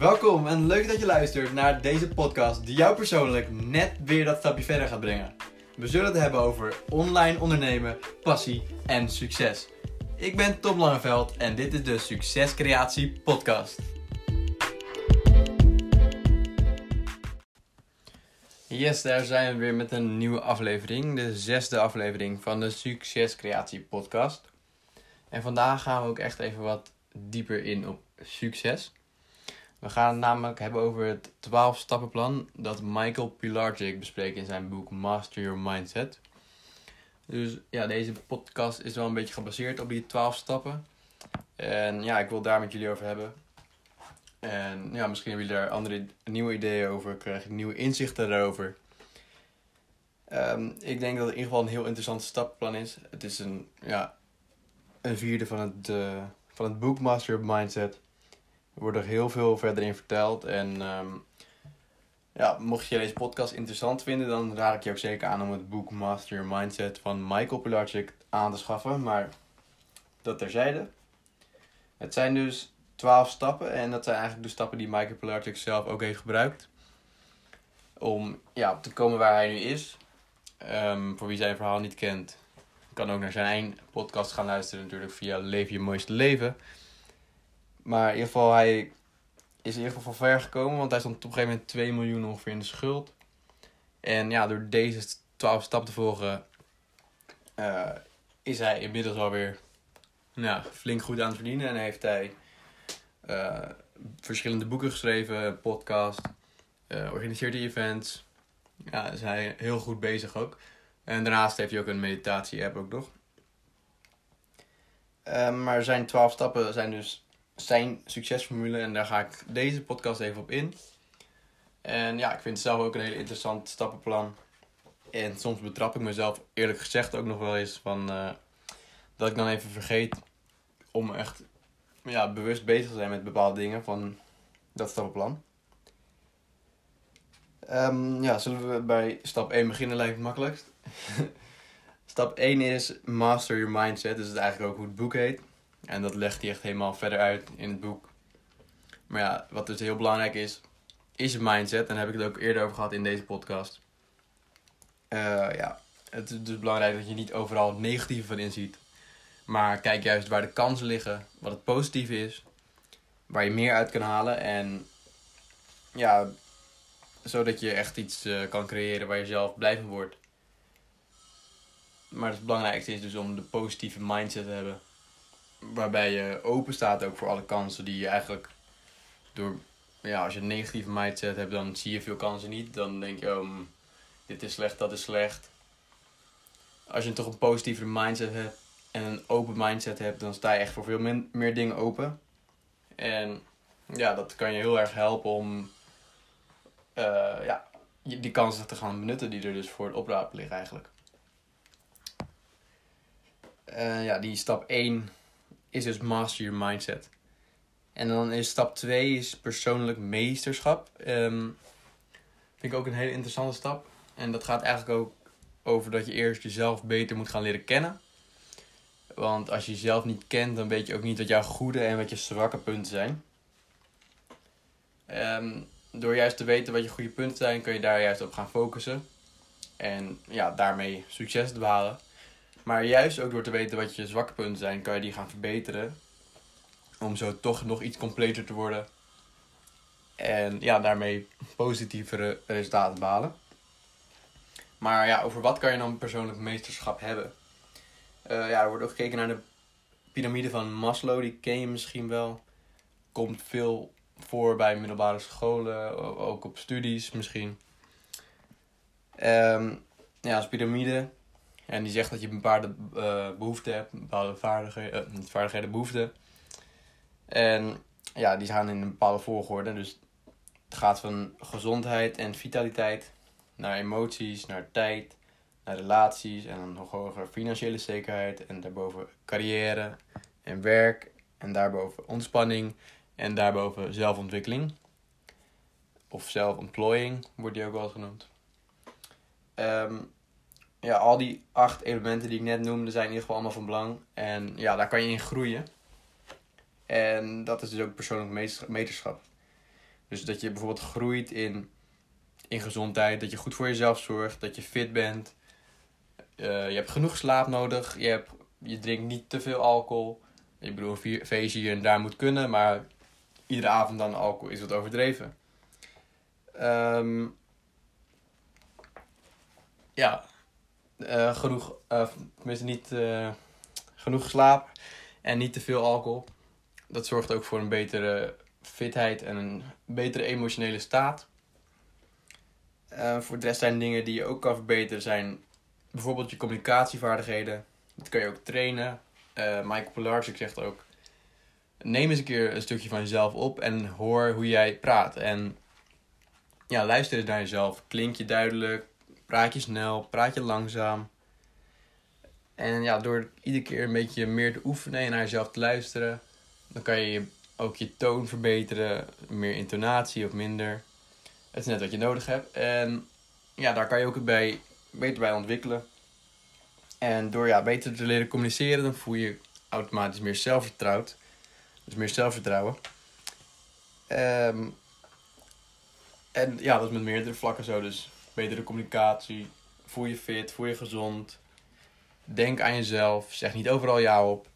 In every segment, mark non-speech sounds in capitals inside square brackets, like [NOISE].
Welkom en leuk dat je luistert naar deze podcast die jou persoonlijk net weer dat stapje verder gaat brengen. We zullen het hebben over online ondernemen, passie en succes. Ik ben Tom Langeveld en dit is de Succescreatie Podcast. Yes, daar zijn we weer met een nieuwe aflevering, de zesde aflevering van de Succescreatie Podcast. En vandaag gaan we ook echt even wat dieper in op succes. We gaan het namelijk hebben over het 12-stappenplan dat Michael Pilarczyk bespreekt in zijn boek Master Your Mindset. Dus ja, deze podcast is wel een beetje gebaseerd op die 12 stappen. En ja, ik wil daar met jullie over hebben. En ja, misschien hebben jullie daar andere nieuwe ideeën over, krijg ik nieuwe inzichten daarover. Um, ik denk dat het in ieder geval een heel interessant stappenplan is. Het is een, ja, een vierde van het, uh, van het boek Master Your Mindset. Wordt er heel veel verder in verteld. En um, ja, mocht je deze podcast interessant vinden, dan raad ik je ook zeker aan om het boek Master Mindset van Michael Pilarczyk aan te schaffen. Maar dat terzijde. Het zijn dus twaalf stappen en dat zijn eigenlijk de stappen die Michael Pilarczyk zelf ook heeft gebruikt. Om ja, te komen waar hij nu is. Um, voor wie zijn verhaal niet kent, kan ook naar zijn podcast gaan luisteren natuurlijk via Leef je mooiste leven. Maar in ieder geval, hij is in ieder geval van ver gekomen. Want hij stond op een gegeven moment 2 miljoen ongeveer in de schuld. En ja, door deze 12 stappen te volgen, uh, is hij inmiddels alweer nou, flink goed aan het verdienen. En heeft hij uh, verschillende boeken geschreven, podcast, uh, organiseert hij events. Ja, is hij heel goed bezig ook. En daarnaast heeft hij ook een meditatie-app ook nog. maar zijn 12 stappen zijn dus zijn succesformule en daar ga ik deze podcast even op in. En ja, ik vind het zelf ook een heel interessant stappenplan. En soms betrap ik mezelf eerlijk gezegd ook nog wel eens van uh, dat ik dan even vergeet om echt ja, bewust bezig te zijn met bepaalde dingen van dat stappenplan. Um, ja, zullen we bij stap 1 beginnen lijkt het makkelijkst. [LAUGHS] stap 1 is master your mindset, dus dat is eigenlijk ook hoe het boek heet. En dat legt hij echt helemaal verder uit in het boek. Maar ja, wat dus heel belangrijk is, is je mindset. En daar heb ik het ook eerder over gehad in deze podcast. Uh, ja, het is dus belangrijk dat je niet overal het negatieve van inziet. Maar kijk juist waar de kansen liggen, wat het positieve is. Waar je meer uit kan halen. En ja, zodat je echt iets uh, kan creëren waar je zelf blij van wordt. Maar het belangrijkste is dus om de positieve mindset te hebben waarbij je open staat ook voor alle kansen die je eigenlijk door ja, als je een negatieve mindset hebt, dan zie je veel kansen niet. Dan denk je, oh, mm, dit is slecht, dat is slecht. Als je toch een positieve mindset hebt en een open mindset hebt, dan sta je echt voor veel meer dingen open. En ja, dat kan je heel erg helpen om uh, ja, die kansen te gaan benutten die er dus voor het oprapen liggen eigenlijk. Uh, ja, die stap 1 is dus master your mindset. En dan is stap 2 is persoonlijk meesterschap. Um, vind ik ook een hele interessante stap. En dat gaat eigenlijk ook over dat je eerst jezelf beter moet gaan leren kennen. Want als je jezelf niet kent, dan weet je ook niet wat jouw goede en wat je zwakke punten zijn. Um, door juist te weten wat je goede punten zijn, kun je daar juist op gaan focussen. En ja, daarmee succes te behalen. Maar juist ook door te weten wat je zwakke punten zijn, kan je die gaan verbeteren. Om zo toch nog iets completer te worden. En ja, daarmee positievere resultaten te behalen. Maar ja, over wat kan je dan persoonlijk meesterschap hebben? Uh, ja, er wordt ook gekeken naar de piramide van Maslow. Die ken je misschien wel. Komt veel voor bij middelbare scholen, ook op studies misschien. Um, ja, als piramide en die zegt dat je bepaalde uh, behoeften hebt, bepaalde vaardigheden, uh, vaardigheden behoeften. En ja, die gaan in een bepaalde volgorde. Dus het gaat van gezondheid en vitaliteit naar emoties, naar tijd, naar relaties en dan nog hoger financiële zekerheid. En daarboven carrière en werk. En daarboven ontspanning. En daarboven zelfontwikkeling. Of zelfontplooiing wordt die ook wel genoemd. Um, ja, al die acht elementen die ik net noemde zijn in ieder geval allemaal van belang. En ja, daar kan je in groeien. En dat is dus ook persoonlijk meterschap. Dus dat je bijvoorbeeld groeit in, in gezondheid, dat je goed voor jezelf zorgt, dat je fit bent. Uh, je hebt genoeg slaap nodig, je, hebt, je drinkt niet te veel alcohol. Ik bedoel, een feestje hier en daar moet kunnen, maar iedere avond dan alcohol is wat overdreven. Um, ja, uh, genoeg, uh, tenminste niet uh, genoeg slaap en niet te veel alcohol. Dat zorgt ook voor een betere fitheid en een betere emotionele staat. voor de rest zijn dingen die je ook kan verbeteren zijn bijvoorbeeld je communicatievaardigheden. Dat kan je ook trainen. Michael Pilarczyk zegt ook, neem eens een keer een stukje van jezelf op en hoor hoe jij praat. En ja, luister eens naar jezelf. Klink je duidelijk? Praat je snel? Praat je langzaam? En ja, door iedere keer een beetje meer te oefenen en naar jezelf te luisteren, dan kan je ook je toon verbeteren, meer intonatie of minder. Het is net wat je nodig hebt. En ja, daar kan je ook bij, beter bij ontwikkelen. En door ja, beter te leren communiceren, dan voel je automatisch meer zelfvertrouwen. Dus meer zelfvertrouwen. Um, en ja, dat is met meerdere vlakken zo. Dus betere communicatie, voel je fit, voel je gezond. Denk aan jezelf, zeg niet overal ja op.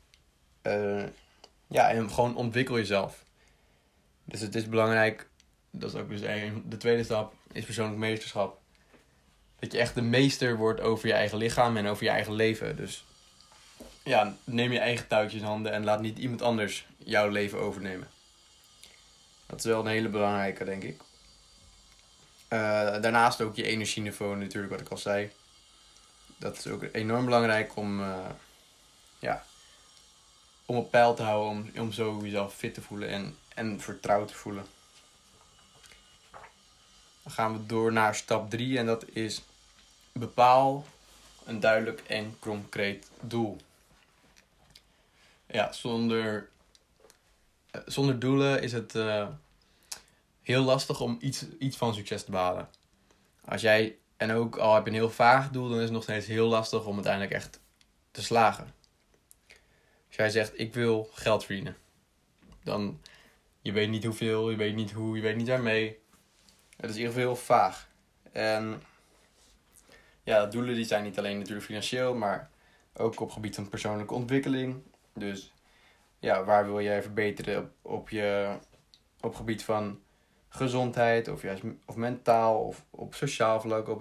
Uh, ja, en gewoon ontwikkel jezelf. Dus het is belangrijk, dat is ook dus de tweede stap, is persoonlijk meesterschap. Dat je echt de meester wordt over je eigen lichaam en over je eigen leven. Dus ja, neem je eigen touwtjes in handen en laat niet iemand anders jouw leven overnemen. Dat is wel een hele belangrijke, denk ik. Uh, daarnaast ook je energieniveau natuurlijk, wat ik al zei. Dat is ook enorm belangrijk om, uh, ja, om op peil te houden, om, om zo jezelf fit te voelen en, en vertrouwd te voelen. Dan gaan we door naar stap 3 en dat is bepaal een duidelijk en concreet doel. Ja, zonder, eh, zonder doelen is het heel lastig om iets, iets van succes te behalen. Als jij, en ook al heb je een heel vaag doel, dan is het nog steeds heel lastig om uiteindelijk echt te slagen. Als jij zegt, ik wil geld verdienen, dan je weet niet hoeveel, je weet niet hoe, je weet niet waarmee. Het is in ieder geval heel vaag. En ja, doelen die zijn niet alleen natuurlijk financieel, maar ook op gebied van persoonlijke ontwikkeling. Dus ja, waar wil jij verbeteren op, op je op gebied van gezondheid, of juist of mentaal, of op sociaal vlak, op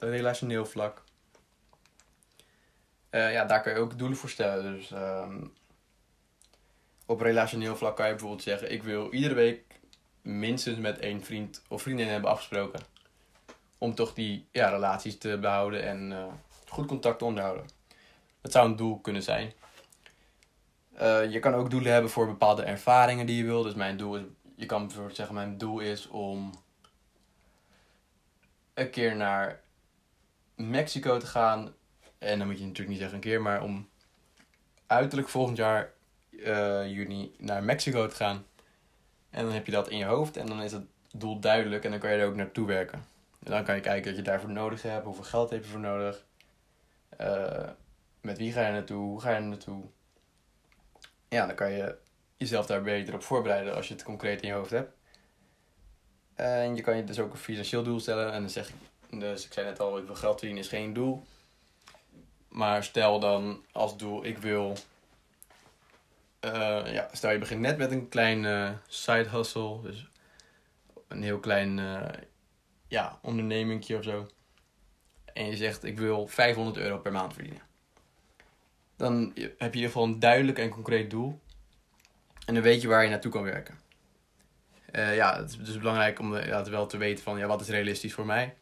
relationeel vlak. Uh, ja, daar kan je ook doelen voor stellen. Dus uh, op relationeel vlak kan je bijvoorbeeld zeggen: Ik wil iedere week minstens met één vriend of vriendin hebben afgesproken. Om toch die ja, relaties te behouden en uh, goed contact te onderhouden. Dat zou een doel kunnen zijn. Uh, je kan ook doelen hebben voor bepaalde ervaringen die je wil. Dus mijn doel is je kan bijvoorbeeld zeggen, mijn doel is om een keer naar Mexico te gaan. En dan moet je natuurlijk niet zeggen een keer, maar om uiterlijk volgend jaar uh, juni naar Mexico te gaan. En dan heb je dat in je hoofd en dan is het doel duidelijk en dan kan je er ook naartoe werken. En dan kan je kijken wat je daarvoor nodig hebt, hoeveel geld heb je voor nodig. Uh, met wie ga je naartoe, hoe ga je naartoe. Ja, dan kan je jezelf daar beter op voorbereiden als je het concreet in je hoofd hebt. En je kan je dus ook een financieel doel stellen. En dan zeg ik, dus ik zei net al, ik wil geld verdienen is geen doel. Maar stel dan als doel, ik wil, uh, ja, stel je begint net met een klein uh, side hustle. Dus een heel klein, uh, ja, ondernemingje of zo. En je zegt, ik wil 500 euro per maand verdienen. Dan heb je in ieder geval een duidelijk en concreet doel. En dan weet je waar je naartoe kan werken. Uh, ja, het is dus belangrijk om ja, wel te weten van ja, wat is realistisch voor mij.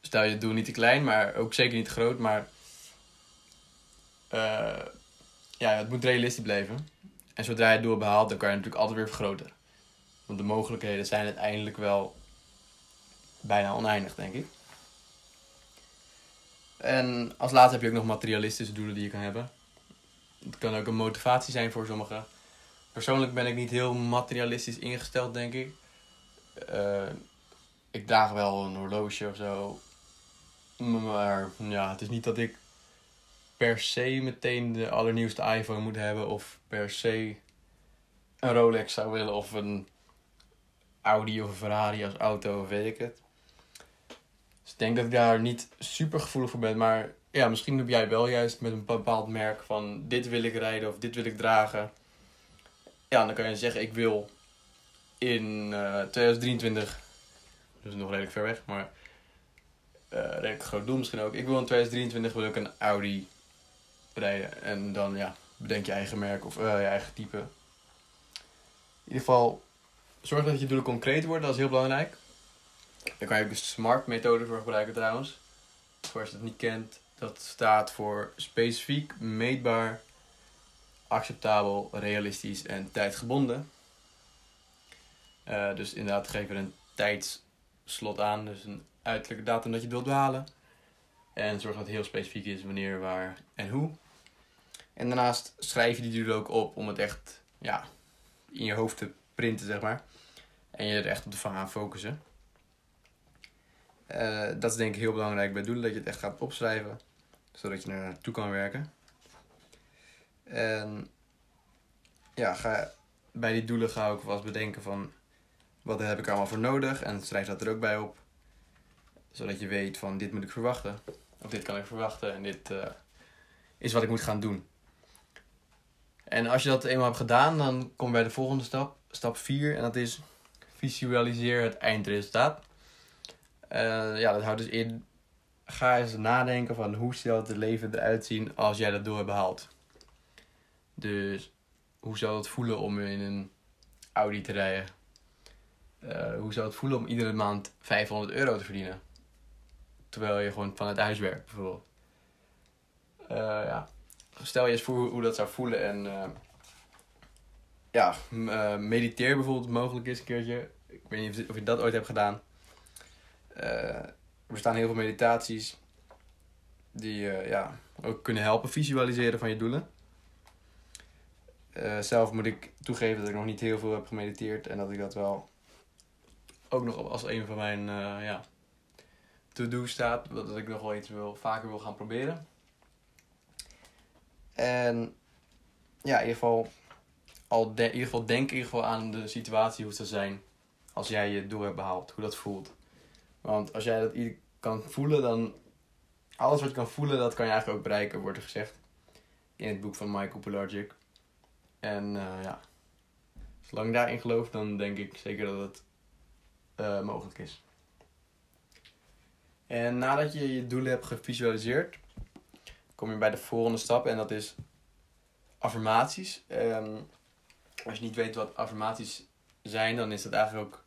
Stel je doel niet te klein, maar ook zeker niet te groot. Maar uh, ja, het moet realistisch blijven. En zodra je het doel behaalt, dan kan je natuurlijk altijd weer vergroten. Want de mogelijkheden zijn uiteindelijk wel bijna oneindig, denk ik. En als laatste heb je ook nog materialistische doelen die je kan hebben. Het kan ook een motivatie zijn voor sommigen persoonlijk ben ik niet heel materialistisch ingesteld, denk ik. Uh, ik draag wel een horloge of zo. Maar ja, het is niet dat ik per se meteen de allernieuwste iPhone moet hebben. Of per se een Rolex zou willen. Of een Audi of een Ferrari als auto of weet ik het. Dus ik denk dat ik daar niet super gevoelig voor ben. Maar ja, misschien heb jij wel juist met een bepaald merk van dit wil ik rijden of dit wil ik dragen. Ja, dan kan je zeggen ik wil in uh, 2023, dus nog redelijk ver weg, maar uh, redelijk groot doel misschien ook. Ik wil in 2023 wil ik een Audi rijden. En dan ja, bedenk je eigen merk of uh, je eigen type. In ieder geval, zorg dat je doelen concreet worden, dat is heel belangrijk. Daar kan je ook de SMART-methode voor gebruiken trouwens. Voor als je het niet kent, dat staat voor specifiek, meetbaar, acceptabel, realistisch en tijdgebonden. Uh, dus inderdaad, geef er een tijdslot aan, dus een uiterlijke datum dat je wilt behalen. En zorg dat het heel specifiek is wanneer, waar en hoe. En daarnaast schrijf je die doelen ook op om het echt ja, in je hoofd te printen, zeg maar. En je er echt op te gaan focussen. Uh, dat is denk ik heel belangrijk bij doelen, dat je het echt gaat opschrijven, zodat je er naartoe kan werken. En ja, ga, bij die doelen ga ik wel bedenken van wat heb ik allemaal voor nodig en schrijf dat er ook bij op. Zodat je weet van dit moet ik verwachten, of dit kan ik verwachten en dit uh, is wat ik moet gaan doen. En als je dat eenmaal hebt gedaan, dan kom je bij de volgende stap, stap 4, en dat is visualiseer het eindresultaat. Uh, ja, dat houdt dus in. Ga eens nadenken van hoe zal het leven eruit zien als jij dat doel hebt behaald. Dus hoe zou het voelen om in een Audi te rijden? Uh, hoe zou het voelen om iedere maand 500 euro te verdienen? Terwijl je gewoon van het huis werkt, bijvoorbeeld. Uh, ja. Stel je eens voor hoe dat zou voelen en ja, mediteer bijvoorbeeld mogelijk eens een keertje. Ik weet niet of je dat ooit hebt gedaan. Er bestaan heel veel meditaties die ja, ook kunnen helpen visualiseren van je doelen. Uh, zelf moet ik toegeven dat ik nog niet heel veel heb gemediteerd en dat ik dat wel ook nog als een van mijn ja, to-do staat. Dat ik nog wel iets wil, vaker wil gaan proberen. En ja, in ieder geval, al in ieder geval denk in ieder geval aan de situatie hoe het zou zijn als jij je doel hebt behaald, hoe dat voelt. Want als jij dat kan voelen, dan. Alles wat je kan voelen, dat kan je eigenlijk ook bereiken, wordt er gezegd. In het boek van Michael Pelagic. En uh, ja. Zolang je daarin gelooft, dan denk ik zeker dat het uh, mogelijk is. En nadat je je doelen hebt gevisualiseerd, kom je bij de volgende stap en dat is affirmaties. Um, als je niet weet wat affirmaties zijn, dan is dat eigenlijk ook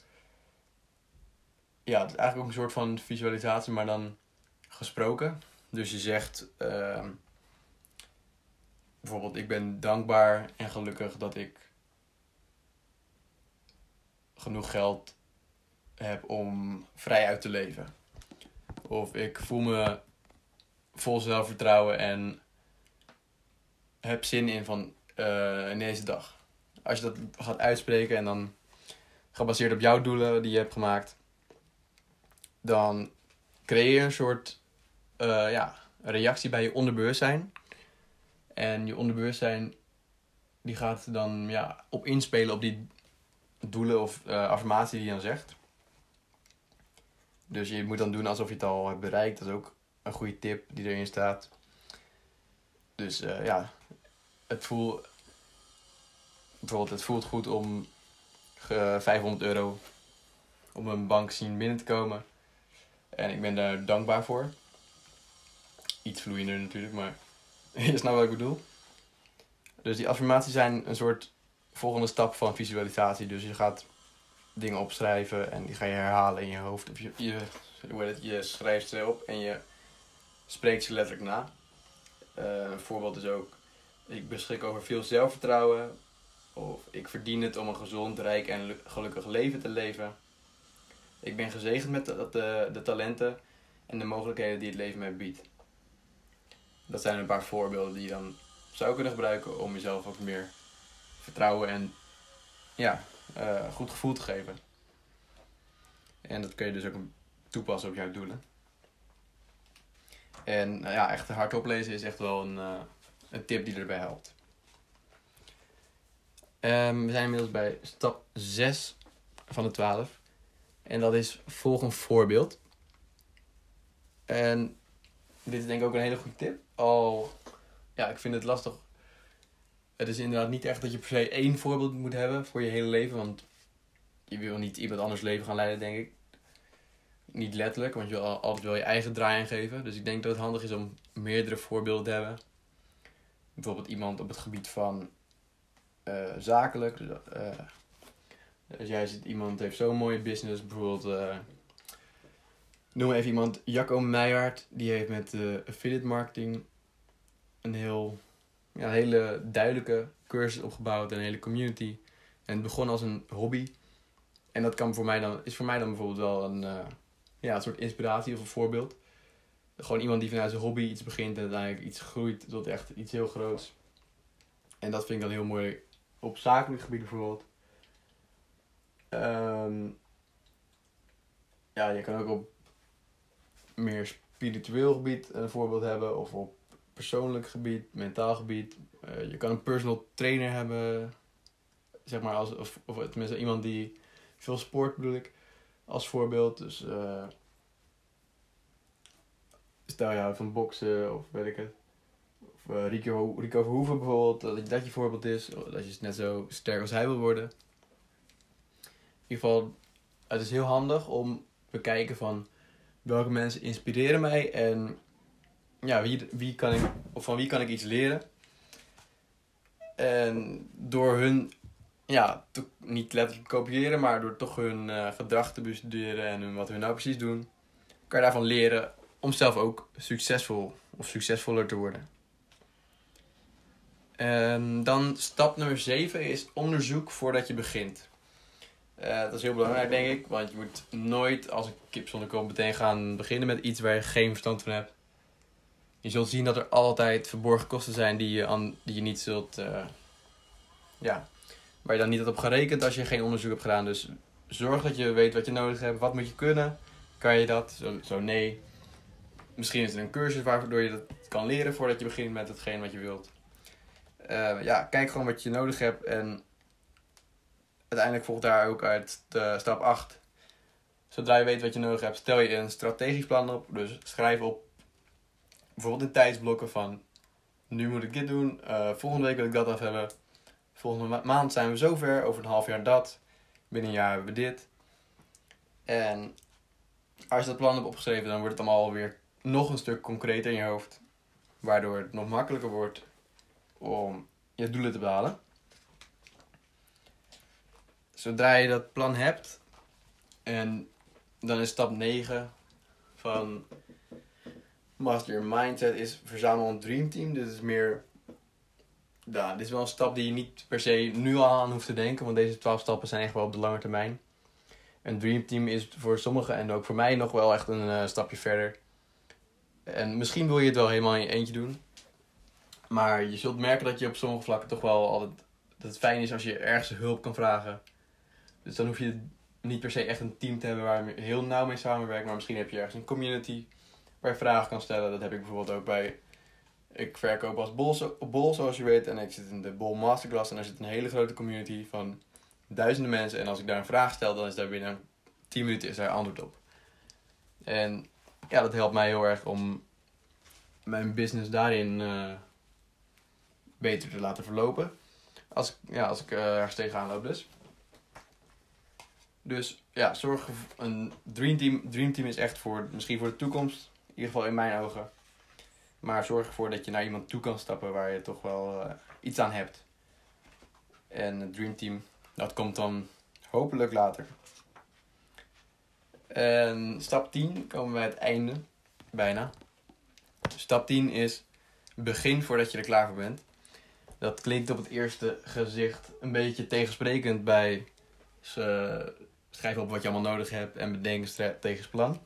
ja, het is eigenlijk ook een soort van visualisatie, maar dan gesproken. Dus je zegt uh, bijvoorbeeld: Ik ben dankbaar en gelukkig dat ik genoeg geld heb om vrij uit te leven. Of ik voel me vol zelfvertrouwen en heb zin in van in deze dag. Als je dat gaat uitspreken en dan gebaseerd op jouw doelen die je hebt gemaakt, dan creëer je een soort uh, ja, reactie bij je onderbewustzijn. En je onderbewustzijn die gaat dan ja, op inspelen op die doelen of uh, affirmatie die je dan zegt. Dus je moet dan doen alsof je het al hebt bereikt. Dat is ook een goede tip die erin staat. Dus uh, ja, het voelt, bijvoorbeeld, het voelt goed om 500 euro op een bank zien binnen te komen. En ik ben daar dankbaar voor. Iets vloeiender natuurlijk, maar [LAUGHS] je snapt wat ik bedoel. Dus die affirmaties zijn een soort volgende stap van visualisatie. Dus je gaat dingen opschrijven en die ga je herhalen in je hoofd. Of je, je, hoe je schrijft ze op en je spreekt ze letterlijk na. Uh, een voorbeeld is ook, ik beschik over veel zelfvertrouwen. Of ik verdien het om een gezond, rijk en gelukkig leven te leven. Ik ben gezegend met de, de talenten en de mogelijkheden die het leven mij biedt. Dat zijn een paar voorbeelden die je dan zou kunnen gebruiken om jezelf ook meer vertrouwen en ja, uh, goed gevoel te geven. En dat kun je dus ook toepassen op jouw doelen. En nou ja, echt hardop lezen is echt wel een, uh, een tip die erbij helpt. Um, we zijn inmiddels bij stap 6 van de twaalf. En dat is volg een voorbeeld. En dit is denk ik ook een hele goede tip. Al, ja, ik vind het lastig. Het is inderdaad niet echt dat je per se één voorbeeld moet hebben voor je hele leven. Want je wil niet iemand anders leven gaan leiden, denk ik. Niet letterlijk, want je wil altijd wel je eigen draai aangeven. Dus ik denk dat het handig is om meerdere voorbeelden te hebben. Bijvoorbeeld iemand op het gebied van uh, zakelijk. Dus, uh, als jij ziet, iemand heeft zo'n mooie business, bijvoorbeeld. Uh, noem even iemand, Jacco Meijert. Die heeft met affiliate marketing een heel, ja, hele duidelijke cursus opgebouwd en een hele community. En het begon als een hobby. En dat kan voor mij dan, is voor mij dan bijvoorbeeld wel een, ja, een soort inspiratie of een voorbeeld. Gewoon iemand die vanuit zijn hobby iets begint en uiteindelijk iets groeit tot echt iets heel groots. En dat vind ik dan heel mooi op zakelijk gebied bijvoorbeeld. Um, ja, je kan ook op meer spiritueel gebied een voorbeeld hebben. Of op persoonlijk gebied, mentaal gebied. Uh, je kan een personal trainer hebben. Zeg maar, als, of, of tenminste iemand die veel sport bedoel ik. Als voorbeeld. Dus uh, stel je van boksen of weet ik. Of uh, Rico, Rico Verhoeven bijvoorbeeld, dat dat je voorbeeld is. Dat je net zo sterk als hij wil worden. In ieder geval, het is heel handig om te bekijken van welke mensen inspireren mij en ja, wie, wie kan ik, of van wie kan ik iets leren. En door hun, ja, niet letterlijk kopiëren, maar door toch hun uh, gedrag te bestuderen en wat hun nou precies doen, kan je daarvan leren om zelf ook succesvol of succesvoller te worden. En dan stap nummer 7 is onderzoek voordat je begint. Uh, dat is heel belangrijk, denk ik, want je moet nooit als een kip zonder kop meteen gaan beginnen met iets waar je geen verstand van hebt. Je zult zien dat er altijd verborgen kosten zijn die je, aan, die je niet zult. Uh, ja, waar je dan niet had op gerekend als je geen onderzoek hebt gedaan. Dus zorg dat je weet wat je nodig hebt. Wat moet je kunnen? Kan je dat? Zo, zo nee. Misschien is er een cursus waardoor je dat kan leren voordat je begint met hetgeen wat je wilt. Uh, ja, kijk gewoon wat je nodig hebt en uiteindelijk volgt daar ook uit de stap 8. Zodra je weet wat je nodig hebt, stel je een strategisch plan op. Dus schrijf op bijvoorbeeld in tijdsblokken van nu moet ik dit doen, uh, volgende week wil ik dat af hebben. Volgende ma maand zijn we zover, over een half jaar dat. Binnen een jaar hebben we dit. En als je dat plan hebt opgeschreven, dan wordt het allemaal weer nog een stuk concreter in je hoofd. Waardoor het nog makkelijker wordt om je doelen te behalen. Zodra je dat plan hebt, en dan is stap 9 van Master Your Mindset is verzamel een dreamteam. Dit is meer, ja, dit is wel een stap die je niet per se nu al aan hoeft te denken, want deze 12 stappen zijn echt wel op de lange termijn. Een dreamteam is voor sommigen en ook voor mij nog wel echt een uh, stapje verder. En misschien wil je het wel helemaal in je eentje doen. Maar je zult merken dat je op sommige vlakken toch wel altijd. Dat het fijn is als je ergens hulp kan vragen. Dus dan hoef je niet per se echt een team te hebben waar je heel nauw mee samenwerkt. Maar misschien heb je ergens een community waar je vragen kan stellen. Dat heb ik bijvoorbeeld ook bij. Ik verkoop als bol, bol zoals je weet. En ik zit in de Bol Masterclass. En daar zit een hele grote community van duizenden mensen. En als ik daar een vraag stel, dan is daar binnen 10 minuten is daar antwoord op. En ja, dat helpt mij heel erg om mijn business daarin uh, beter te laten verlopen. Als, ja, als ik uh, ergens tegenaan loop dus. Dus ja, zorg een dreamteam. Dreamteam is echt voor, misschien voor de toekomst. In ieder geval in mijn ogen. Maar zorg ervoor dat je naar iemand toe kan stappen waar je toch wel uh, iets aan hebt. En het dreamteam, dat komt dan hopelijk later. En stap 10 komen bij het einde. Bijna. Stap 10 is begin voordat je er klaar voor bent. Dat klinkt op het eerste gezicht een beetje tegensprekend bij schrijf op wat je allemaal nodig hebt en bedenk een strategisch plan.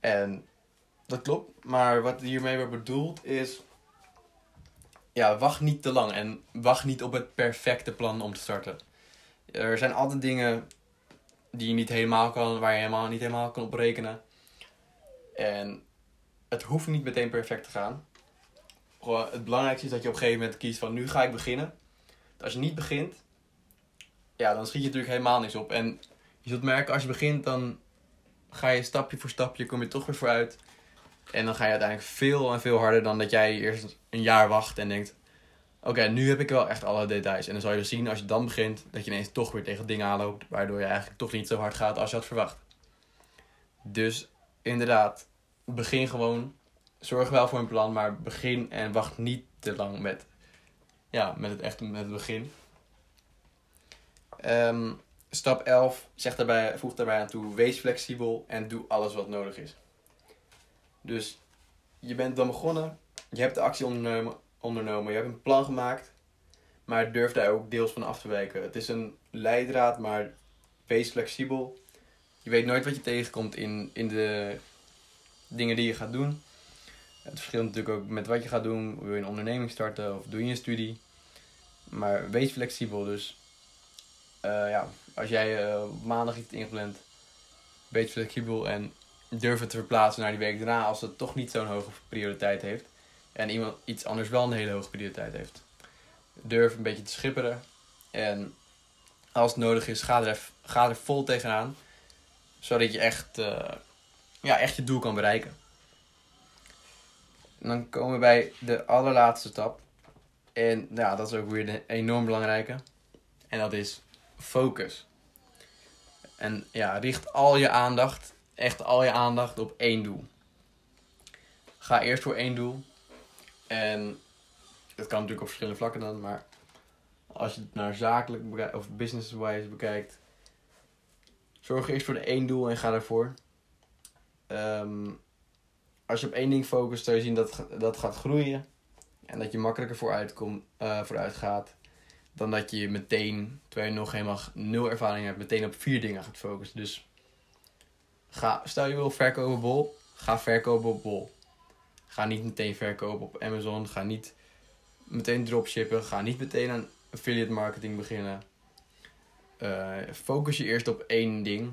En dat klopt, maar wat hiermee wordt bedoeld is, ja, wacht niet te lang en wacht niet op het perfecte plan om te starten. Er zijn altijd dingen die je niet helemaal kan, waar je helemaal niet helemaal kan op rekenen. En het hoeft niet meteen perfect te gaan. Het belangrijkste is dat je op een gegeven moment kiest van nu ga ik beginnen. Als je niet begint, ja, dan schiet je natuurlijk helemaal niks op. En je zult merken, als je begint, dan ga je stapje voor stapje, kom je toch weer vooruit. En dan ga je uiteindelijk veel en veel harder dan dat jij eerst een jaar wacht en denkt... Oké, nu heb ik wel echt alle details. En dan zal je dus zien, als je dan begint, dat je ineens toch weer tegen dingen aanloopt... waardoor je eigenlijk toch niet zo hard gaat als je had verwacht. Dus inderdaad, begin gewoon. Zorg wel voor een plan, maar begin en wacht niet te lang met, ja, met het echte met het begin. Ehm, stap 11 zegt daarbij, voegt daarbij aan toe: wees flexibel en doe alles wat nodig is. Dus je bent dan begonnen, je hebt de actie ondernomen, ondernomen je hebt een plan gemaakt, maar durf daar ook deels van af te wijken. Het is een leidraad, maar wees flexibel. Je weet nooit wat je tegenkomt in, in de dingen die je gaat doen. Het verschilt natuurlijk ook met wat je gaat doen. Wil je een onderneming starten of doe je een studie? Maar wees flexibel. Dus ja, als jij uh, maandag iets ingepland, wees flexibel en durf het te verplaatsen naar die week daarna als het toch niet zo'n hoge prioriteit heeft. En iemand iets anders wel een hele hoge prioriteit heeft. Durf een beetje te schipperen. En als het nodig is, ga er, ga er vol tegenaan. Zodat je echt, uh, ja, echt je doel kan bereiken. En dan komen we bij de allerlaatste stap. En ja, dat is ook weer een enorm belangrijke. En dat is focus. En ja, richt al je aandacht, echt al je aandacht op één doel. Ga eerst voor één doel. En dat kan natuurlijk op verschillende vlakken dan, maar als je het naar zakelijk of business-wise bekijkt, zorg eerst voor de één doel en ga daarvoor. Um, als je op één ding focust, zul je zien dat dat gaat groeien. En dat je makkelijker vooruit, kom, uh, vooruit gaat. Dan dat je meteen, terwijl je nog helemaal nul ervaring hebt, meteen op vier dingen gaat focussen. Dus ga, stel je wil verkopen op bol, ga verkopen op bol. Ga niet meteen verkopen op Amazon. Ga niet meteen dropshippen. Ga niet meteen aan affiliate marketing beginnen. Uh, focus je eerst op één ding.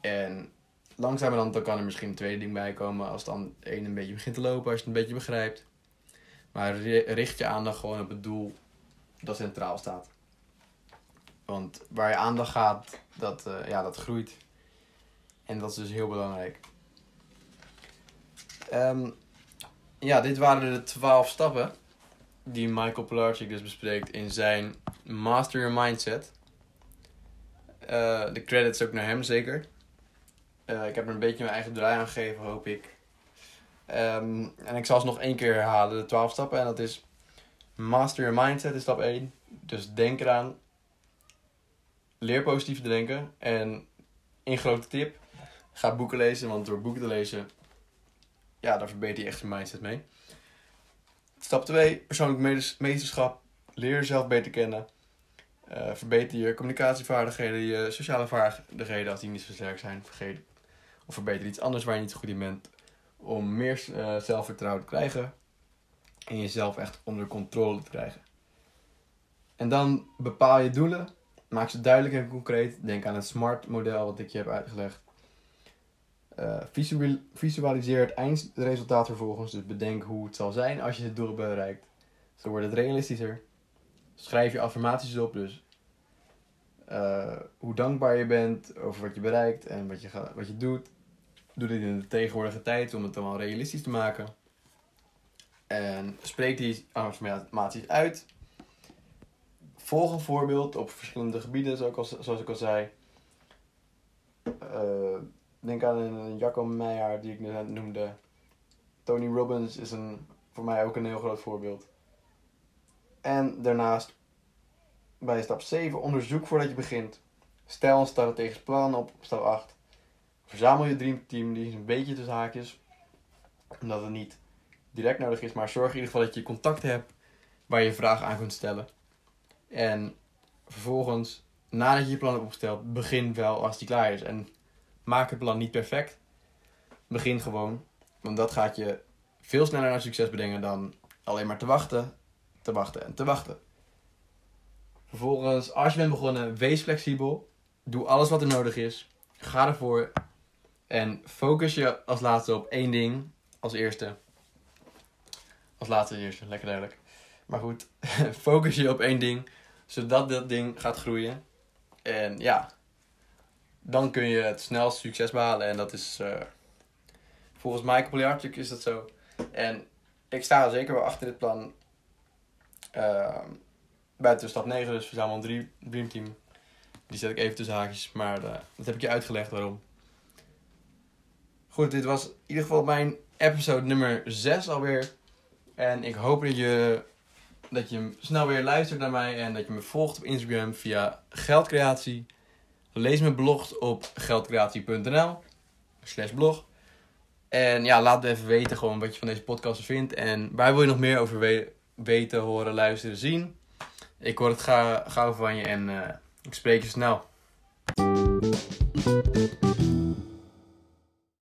En langzamerhand dan kan er misschien een tweede ding bij komen als dan één een beetje begint te lopen, als je het een beetje begrijpt. Maar richt je aandacht gewoon op het doel dat centraal staat. Want waar je aandacht gaat, dat, uh, ja, dat groeit. En dat is dus heel belangrijk. Um, ja, dit waren de twaalf stappen die Michael Pilarczyk dus bespreekt in zijn Master Your Mindset. Uh, de credits ook naar hem zeker. Uh, ik heb er een beetje mijn eigen draai aan gegeven, hoop ik. Um, en ik zal ze nog één keer herhalen, de 12 stappen. En dat is Master Your Mindset is stap 1. Dus denk eraan. Leer positief te denken. En een grote tip. Ga boeken lezen, want door boeken te lezen... Ja, daar verbeter je echt je mindset mee. Stap 2. Persoonlijk meesterschap. Leer jezelf beter kennen. Uh, verbeter je communicatievaardigheden, je sociale vaardigheden als die niet zo sterk zijn. Vergeet of verbeter iets anders waar je niet zo goed in bent. Om meer uh, zelfvertrouwen te krijgen. En jezelf echt onder controle te krijgen. En dan bepaal je doelen. Maak ze duidelijk en concreet. Denk aan het SMART model wat ik je heb uitgelegd. Uh, visualiseer het eindresultaat vervolgens. Dus bedenk hoe het zal zijn als je het doel bereikt. Zo wordt het realistischer. Schrijf je affirmaties op. Dus uh, hoe dankbaar je bent over wat je bereikt en wat je, wat je doet. Doe dit in de tegenwoordige tijd om het dan wel realistisch te maken. En spreek die affirmaties uit. Volg een voorbeeld op verschillende gebieden, zoals ik al zei. Uh, denk aan een Jacco Meijer die ik net noemde. Tony Robbins is een, voor mij ook een heel groot voorbeeld. En daarnaast bij stap 7 onderzoek voordat je begint. Stel een strategisch plan op stap 8. Verzamel je dreamteam, die is een beetje tussen haakjes. Omdat het niet direct nodig is, maar zorg in ieder geval dat je contact hebt waar je vragen aan kunt stellen. En vervolgens, nadat je je plan hebt opgesteld, begin wel als die klaar is. En maak het plan niet perfect. Begin gewoon, want dat gaat je veel sneller naar succes brengen dan alleen maar te wachten, te wachten en te wachten. Vervolgens, als je bent begonnen, wees flexibel. Doe alles wat er nodig is. Ga ervoor. En focus je als laatste op één ding. Als eerste. Als laatste eerste, lekker duidelijk. Maar goed, [LAUGHS] focus je op één ding. Zodat dat ding gaat groeien. En ja, dan kun je het snelst succes behalen. En dat is uh, volgens Michael Poliarczyk is dat zo. En ik sta er zeker wel achter dit plan. Uh, buiten stap 9, dus verzamel een dreamteam. Die zet ik even tussen haakjes, maar uh, dat heb ik je uitgelegd waarom. Goed, dit was in ieder geval mijn episode nummer 6 alweer. En ik hoop dat je, dat je snel weer luistert naar mij en dat je me volgt op Instagram via Geldcreatie. Lees mijn blog op geldcreatie.nl slash blog. En ja, laat even weten gewoon wat je van deze podcast vindt. En waar wil je nog meer over weten, horen, luisteren, zien. Ik hoor het gauw van je en uh, ik spreek je snel.